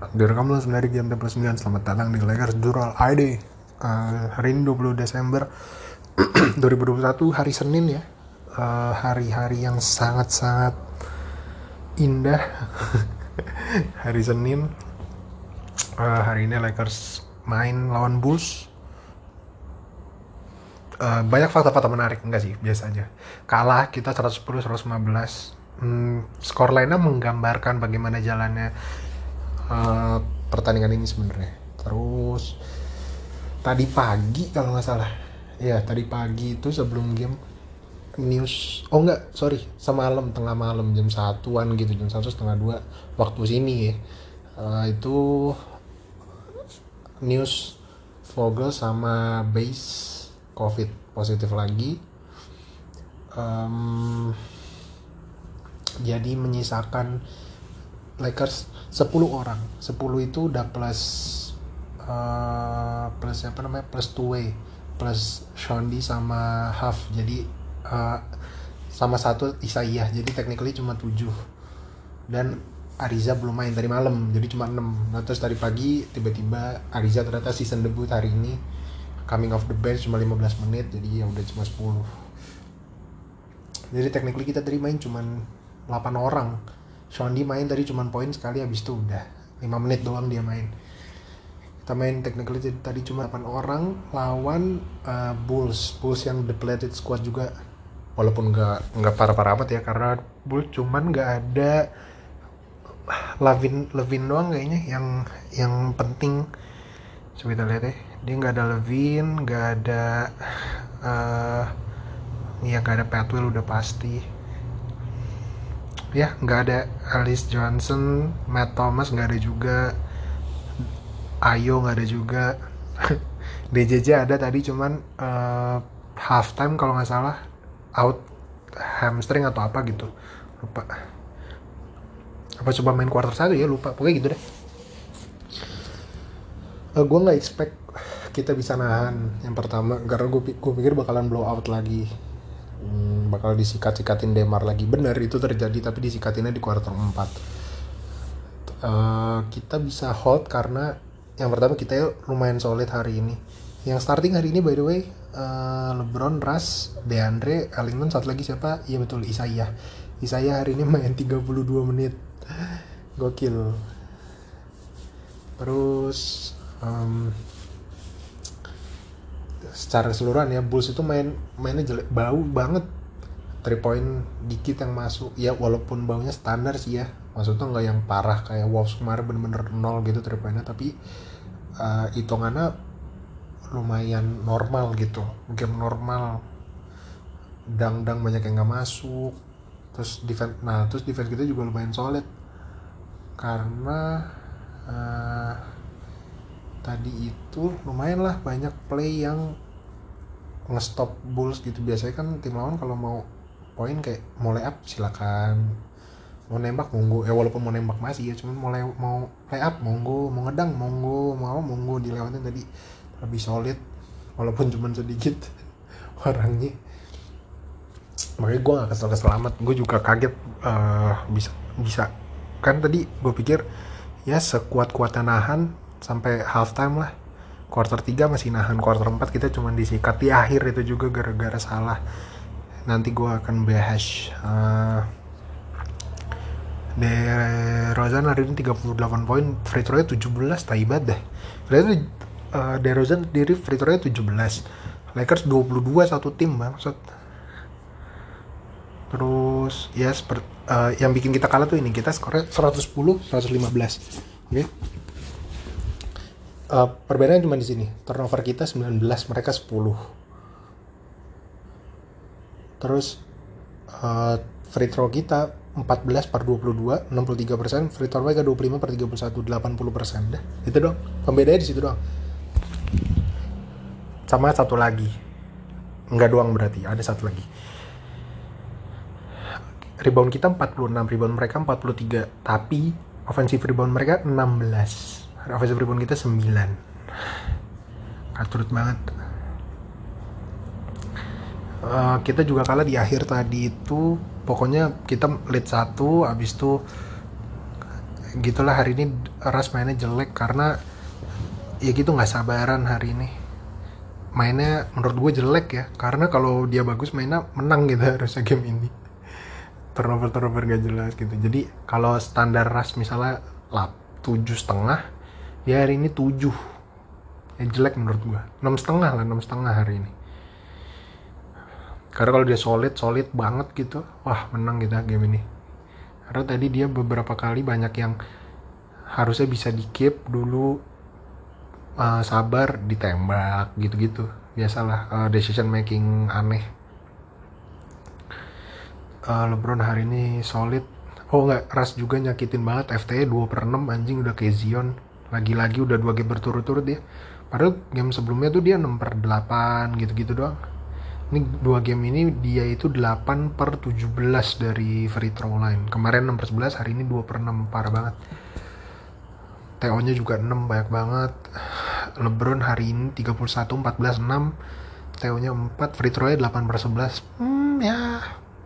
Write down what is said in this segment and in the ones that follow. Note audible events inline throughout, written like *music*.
Direkam langsung dari jam 9 Selamat datang di Lakers Jural ID uh, Hari ini 20 Desember *clears throat* 2021 hari Senin ya. Uh, Hari-hari yang sangat-sangat indah. *laughs* Hari Senin. Uh, Hari ini Lakers main lawan Bulls. Uh, Banyak fakta-fakta menarik Enggak sih, biasa aja. Kalah kita 110-115 hmm, skor lainnya menggambarkan bagaimana jalannya uh, pertandingan ini sebenarnya. Terus tadi pagi kalau nggak salah, ya tadi pagi itu sebelum game news, oh nggak, sorry, semalam tengah malam jam satuan gitu, jam satu setengah dua waktu sini ya, uh, itu news Vogel sama base COVID positif lagi. Um, jadi menyisakan Lakers 10 orang. 10 itu udah plus uh, plus apa namanya? Plus two way plus Shondi sama Half jadi uh, sama satu Isaiah. Jadi technically cuma 7 dan Ariza belum main tadi malam. Jadi cuma 6 nah terus tadi pagi tiba-tiba Ariza ternyata season debut hari ini. Coming off the bench cuma 15 menit. Jadi ya udah cuma 10 jadi technically kita tadi main cuman 8 orang Shondi main tadi cuma poin sekali habis itu udah. 5 menit doang dia main. Kita main technically tadi cuma 8 orang lawan uh, Bulls. Bulls yang depleted squad juga. Walaupun nggak nggak parah-parah amat ya karena Bulls cuman nggak ada Lavin Levin doang kayaknya yang yang penting. Coba kita lihat ya. Dia nggak ada Levin nggak ada uh, ya nggak ada Patwell udah pasti ya nggak ada Alice Johnson Matt Thomas nggak ada juga. Ayo nggak ada juga. *laughs* DJJ ada tadi cuman uh, halftime kalau nggak salah. Out hamstring atau apa gitu. Lupa. Apa coba main quarter satu ya? Lupa. Pokoknya gitu deh. Uh, gue nggak expect kita bisa nahan yang pertama karena gue pikir bakalan blow out lagi hmm, bakal disikat-sikatin Demar lagi. Bener itu terjadi tapi disikatinnya di kuarter 4 uh, kita bisa hold karena yang pertama kita lumayan solid hari ini. Yang starting hari ini by the way uh, LeBron, Russ, DeAndre, Ellington satu lagi siapa? Iya betul Isaiah. Isaiah hari ini main 32 menit. Gokil. Terus um, secara keseluruhan ya Bulls itu main mainnya jelek bau banget. Three point dikit yang masuk. Ya walaupun baunya standar sih ya. Maksudnya nggak yang parah kayak Wolves kemarin bener-bener nol gitu three pointnya. Tapi uh, hitungannya lumayan normal gitu. Mungkin normal. Dang-dang banyak yang nggak masuk. Terus defense nah terus defense kita juga lumayan solid. Karena uh, tadi itu lumayan lah banyak play yang ngestop Bulls gitu. Biasanya kan tim lawan kalau mau poin kayak mau lay up silakan. Mau nembak monggo. Ya walaupun mau nembak masih ya cuman mau lay, mau lay up monggo. Mau ngedang monggo. Mau monggo. Dilewatin tadi lebih solid walaupun *laughs* cuman sedikit *laughs* orangnya. Makanya gue gak kesel kesel amat. Gue juga kaget uh, bisa bisa. Kan tadi gue pikir ya sekuat kuatnya nahan sampai halftime lah. Quarter 3 masih nahan quarter 4 kita cuma disikat. Di akhir itu juga gara-gara salah. Nanti gue akan bahas uh, De Rozan hari ini 38 poin free throw nya 17 taibat deh. Berarti uh, De Rozan sendiri free throw nya 17 Lakers 22 satu tim maksud. Terus ya seperti uh, yang bikin kita kalah tuh ini kita skornya 110 115 oke? okay? Uh, perbedaannya cuma di sini. Turnover kita 19 mereka 10 terus uh, free throw kita 14 per 22 63 persen. Free throw mereka 25 per 31 80 persen. Itu dong pembedanya di situ doang. Sama satu lagi. Nggak doang berarti ada satu lagi. Rebound kita 46 rebound mereka 43 tapi offensive rebound mereka 16 offensive rebound kita 9 aturut banget. Uh, kita juga kalah di akhir tadi itu. Pokoknya kita lead satu abis itu gitulah hari ini Ras mainnya jelek karena ya gitu nggak sabaran hari ini. Mainnya menurut gue jelek ya karena kalau dia bagus mainnya menang gitu harusnya game ini. Turnover turnover gak jelas gitu. Jadi kalau standar ras misalnya lap tujuh setengah ya hari ini tujuh. Ya jelek menurut gue enam setengah lah enam setengah hari ini. Karena kalau dia solid solid banget gitu wah menang kita game ini. Karena tadi dia beberapa kali banyak yang harusnya bisa di keep dulu uh, sabar ditembak gitu-gitu. Biasalah uh, decision making aneh. Uh, LeBron hari ini solid. Oh nggak ras juga nyakitin banget. FTE 2 per 6 anjing udah kayak Zion lagi-lagi udah dua game berturut-turut dia. Padahal game sebelumnya tuh dia 6 per 8 gitu-gitu doang. Ini dua game ini dia itu 8 per 17 dari free throw line. Kemarin 6 per 11 hari ini 2 per 6 parah banget. TO nya juga 6 banyak banget. Lebron hari ini 31 14 6 TO nya 4 free throw nya 8 per 11 hmm ya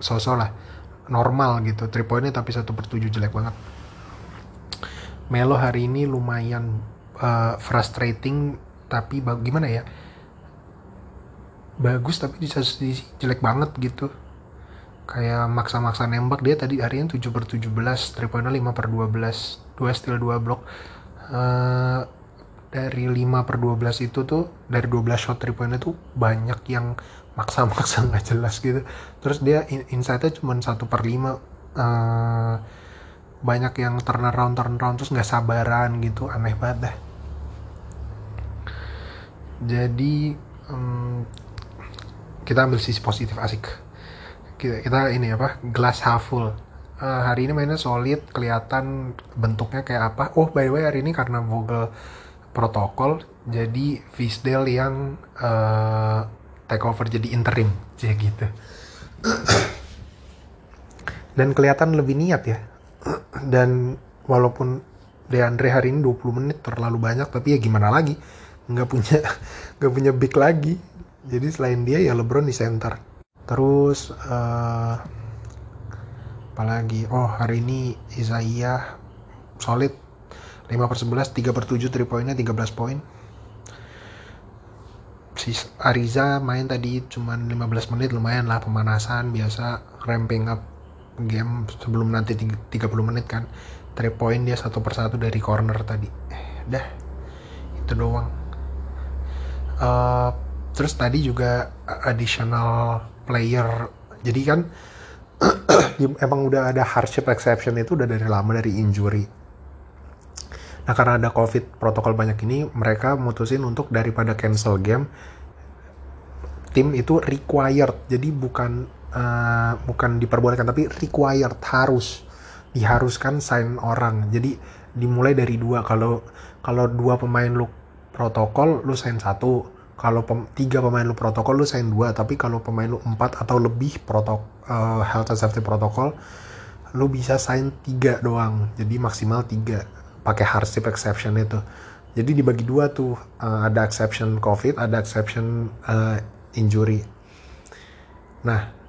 sosok lah. Normal gitu 3 poinnya tapi 1 per 7 jelek banget Melo hari ini lumayan uh, frustrating tapi gimana ya? Bagus tapi di satu sisi jelek banget gitu. Kayak maksa-maksa nembak dia tadi harinya 7 per 17 3 poinnya 5 per 12 2 steal 2 block. Uh, dari 5 per 12 itu tuh dari 12 shot 3 pointnya tuh banyak yang maksa-maksa *laughs* nggak jelas gitu. Terus dia insightnya cuma 1 per 5 uh, eh, banyak yang turn around turn around terus nggak sabaran gitu. Aneh banget dah jadi um, kita ambil sisi positif asik. Kita, kita ini apa glass half full. Uh, hari ini mainnya solid kelihatan bentuknya kayak apa. Oh by the way hari ini karena Vogel protokol jadi Visdale yang uh, take over jadi interim jadi gitu. Dan kelihatan lebih niat ya *clears throat* dan walaupun Deandre hari ini 20 menit terlalu banyak tapi ya gimana lagi? Nggak punya *laughs* nggak punya big lagi. Jadi selain dia ya LeBron di center. Terus uh, apalagi? Oh hari ini Isaiah solid. 5 per 11 3 per 7 3 poinnya 13 poin. Si Ariza main tadi cuma 15 menit lumayan lah pemanasan biasa ramping up game sebelum nanti 30 menit kan 3 poin dia satu persatu dari corner tadi eh, dah itu doang uh, terus tadi juga additional player jadi kan *clears throat* emang udah ada hardship exception itu udah dari lama dari injury. Nah karena ada covid protokol banyak ini, mereka mutusin untuk daripada cancel game, tim itu required. Jadi bukan uh, bukan diperbolehkan tapi required harus. Diharuskan sign orang. Jadi dimulai dari dua. Kalau kalau dua pemain lu protokol, lu sign satu. Kalau pem, tiga pemain lu protokol lu sign dua. Tapi kalau pemain lu empat atau lebih protok uh, health and safety protokol lu bisa sign tiga doang. Jadi maksimal tiga. Pakai hardship exception itu. Jadi dibagi dua tuh. Uh, ada exception covid ada exception uh, injury. Nah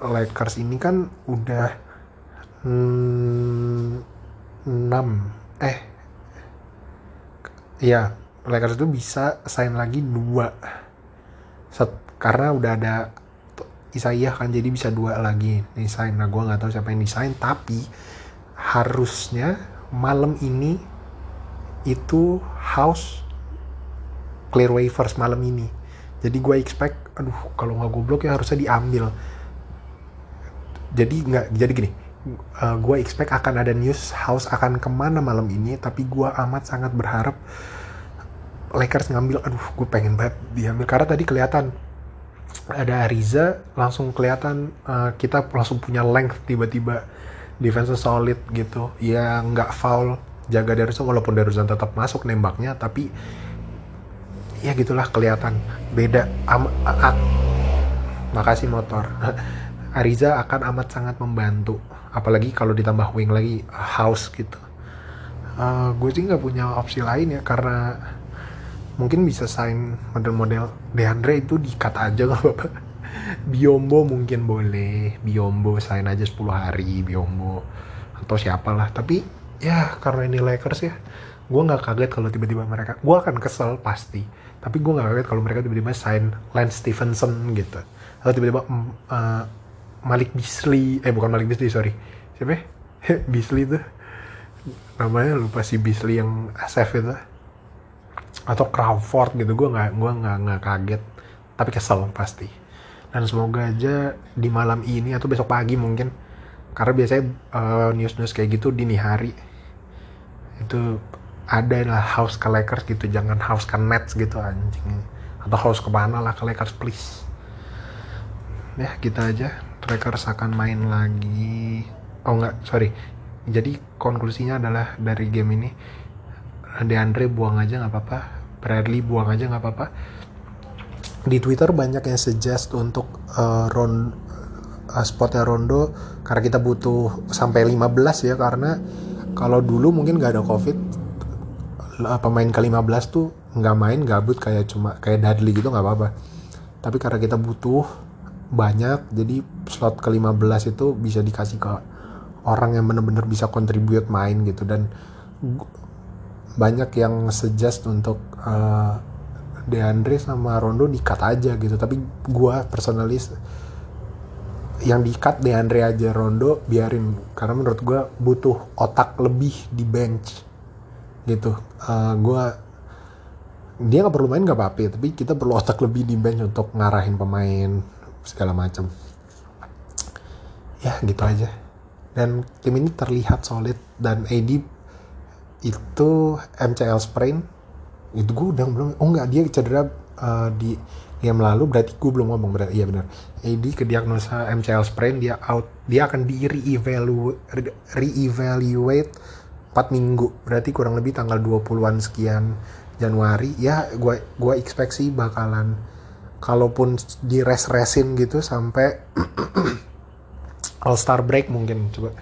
Lakers ini kan udah hmm, 6 eh ya Lakers itu bisa sign lagi dua. Set, karena udah ada Isaiah kan jadi bisa dua lagi nih sign. Nah gue nggak tahu siapa yang desain tapi harusnya malam ini itu house clear waivers malam ini. Jadi gue expect aduh kalau nggak goblok ya harusnya diambil jadi nggak jadi gini uh, gue expect akan ada news house akan ke mana malam ini tapi gue amat sangat berharap Lakers ngambil aduh gue pengen banget diambil. Karena tadi kelihatan ada Ariza langsung kelihatan uh, kita langsung punya length tiba-tiba defense solid gitu. Ya nggak foul jaga Deruzan walaupun Deruzan tetap masuk nembaknya tapi ya gitulah kelihatan. Beda am, a, a, makasih motor *laughs* Ariza akan amat sangat membantu apalagi kalau ditambah wing lagi house gitu. Uh, gue sih nggak punya opsi lain ya karena mungkin bisa sign model-model Deandre itu dikat aja *laughs* nggak apa-apa. Biombo mungkin boleh Biombo sign aja 10 hari Biombo atau siapalah. Tapi ya karena ini Lakers ya gue nggak kaget kalau tiba-tiba mereka gue akan kesel pasti tapi gue nggak kaget kalau mereka tiba-tiba sign Lance Stevenson gitu. Atau tiba-tiba uh, Malik Beasley eh bukan Malik Beasley sorry. Siapa ya? *laughs* Beasley tuh. Namanya lupa si Beasley yang SF itu. Atau Crawford gitu gue nggak gue nggak nggak kaget. Tapi kesel pasti. Dan semoga aja di malam ini atau besok pagi mungkin karena biasanya uh, news news kayak gitu dini hari. Itu ada lah house ke Lakers gitu jangan house ke Nets gitu anjing. Atau house ke mana lah ke Lakers please. Ya kita aja Lakers akan main lagi. Oh enggak sorry. Jadi konklusinya adalah dari game ini DeAndre buang aja nggak apa-apa Bradley buang aja nggak apa-apa. Di Twitter banyak yang suggest untuk uh, ron uh, spotnya Rondo karena kita butuh sampai 15 ya karena kalau dulu mungkin nggak ada covid pemain ke 15 tuh nggak main gabut kayak cuma kayak Dudley gitu nggak apa-apa. Tapi karena kita butuh banyak jadi slot ke 15 itu bisa dikasih ke orang yang bener-bener bisa kontribut main gitu. Dan banyak yang suggest untuk uh, Deandre sama Rondo dikat aja gitu. Tapi gue personalis yang dikat Deandre aja Rondo biarin. Karena menurut gue butuh otak lebih di bench gitu. Uh, eh, gue dia nggak perlu main nggak apa-apa tapi kita perlu otak lebih di bench untuk ngarahin pemain segala macam ya gitu aja. Dan tim ini terlihat solid. Dan AD itu MCL sprain. Itu gue udah belum oh enggak dia cedera uh, di game lalu. Berarti gue belum ngomong berarti iya benar. AD ke diagnosa MCL sprain dia out dia akan di re-evaluate re-evaluate 4 minggu. Berarti kurang lebih tanggal 20-an sekian Januari. Ya gue gue expect sih bakalan kalaupun di res resin gitu sampai All Star break mungkin coba.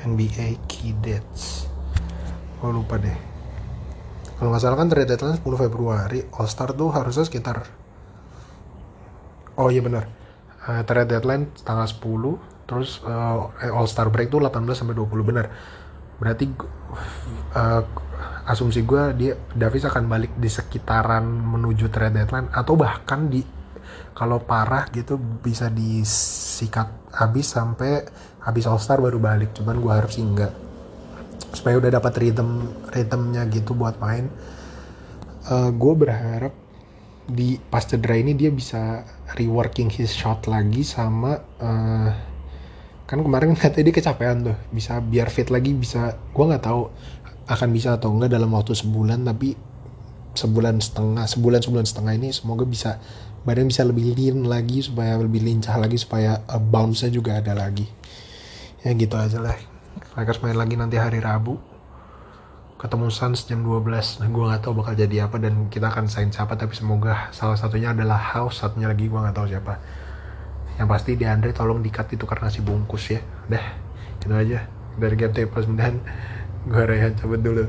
NBA key dates gue lupa deh. Kalau nggak salah kan trade deadline 10 Februari. All Star tuh harusnya sekitar oh iya benar. Uh, trade deadline tanggal 10 terus uh, All Star break tuh 18 sampai 20 benar. Berarti uh, asumsi gue dia Davis akan balik di sekitaran menuju trade deadline atau bahkan di kalau parah gitu bisa disikat habis sampai habis All Star baru balik. Cuman gue harus sih enggak. Supaya udah dapat rhythm rhythmnya gitu buat main. Uh, eh, gue berharap di pas cedera ini dia bisa reworking his shot lagi sama uh, kan kemarin *laughs* katanya dia kecapean tuh. Bisa biar fit lagi bisa gue nggak tahu akan bisa atau enggak dalam waktu sebulan tapi sebulan setengah sebulan sebulan setengah ini semoga bisa badan bisa lebih lean lagi supaya lebih lincah lagi supaya uh, bounce-nya juga ada lagi. Ya gitu aja lah. Lakers main lagi nanti hari Rabu. Ketemu Suns jam 12 nah gue gak tahu bakal jadi apa dan kita akan sign siapa tapi semoga salah satunya adalah House satunya lagi gue gak tahu siapa. Yang pasti di Andre tolong dikat itu karena si bungkus ya. Dah itu aja. Dari game plus 9 Rayhan cabut dulu